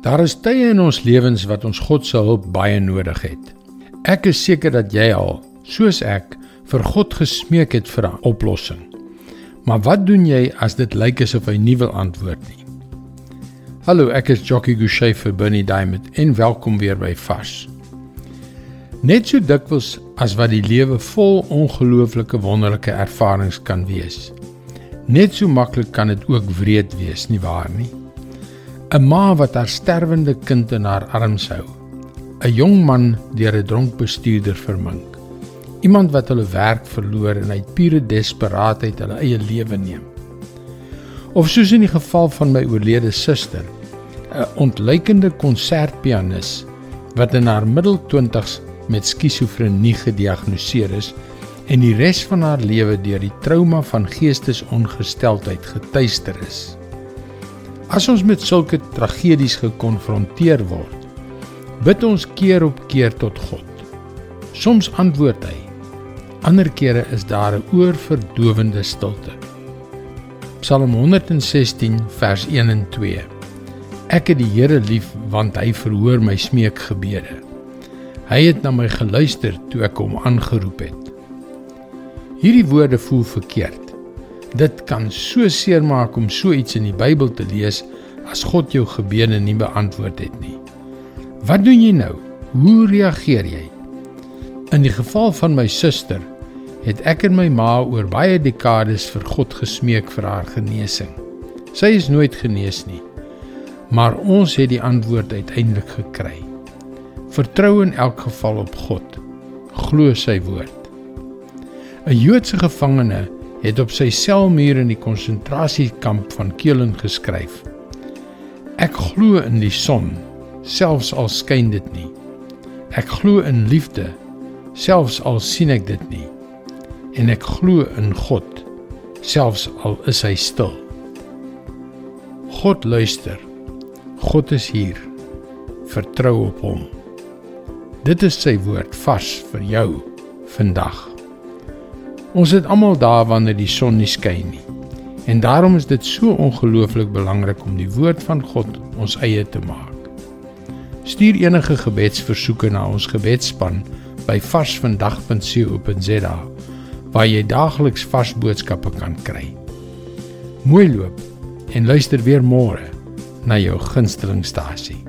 Daar is tye in ons lewens wat ons God se hulp baie nodig het. Ek is seker dat jy al, soos ek, vir God gesmeek het vir 'n oplossing. Maar wat doen jy as dit lyk asof hy nie wil antwoord nie? Hallo, ek is Jockey Gouchee vir Bernie Diamond en welkom weer by Fas. Net so dikwels as wat die lewe vol ongelooflike wonderlike ervarings kan wees. Net so maklik kan dit ook wreed wees, nie waar nie? 'n ma wat haar sterwende kind in haar arms hou. 'n Jong man deur 'n dronk bestuurder vermink. Iemand wat hulle werk verloor en uit pure desperaatheid hulle eie lewe neem. Of soos in die geval van my oorlede suster, 'n ontluikende konsertpianis wat in haar middel-20s met skizofrenie gediagnoseer is en die res van haar lewe deur die trauma van geestesongesteldheid getuister is. As ons met sulke tragedies gekonfronteer word, bid ons keer op keer tot God. Soms antwoord hy. Ander kere is daar 'n oorverdowende stilte. Psalm 116 vers 1 en 2. Ek het die Here lief want hy verhoor my smeekgebede. Hy het na my geluister toe ek hom aangeroep het. Hierdie woorde voel verkeerd. Dit kan so seermaak om so iets in die Bybel te lees as God jou gebede nie beantwoord het nie. Wat doen jy nou? Hoe reageer jy? In die geval van my suster het ek en my ma oor baie dekades vir God gesmeek vir haar genesing. Sy is nooit genees nie. Maar ons het die antwoord uiteindelik gekry. Vertrou in elk geval op God. Glo sy woord. 'n Joodse gevangene het op sy selmuur in die konsentrasiekamp van Keulen geskryf: Ek glo in die son, selfs al skyn dit nie. Ek glo in liefde, selfs al sien ek dit nie. En ek glo in God, selfs al is hy stil. God luister. God is hier. Vertrou op hom. Dit is sy woord vars vir jou vandag. Ons het almal dae wanneer die son nie skyn nie. En daarom is dit so ongelooflik belangrik om die woord van God ons eie te maak. Stuur enige gebedsversoeke na ons gebedsspan by varsvandag.co.za waar jy daagliks vars boodskappe kan kry. Mooi loop en luister weer môre na jou gunstelingstasie.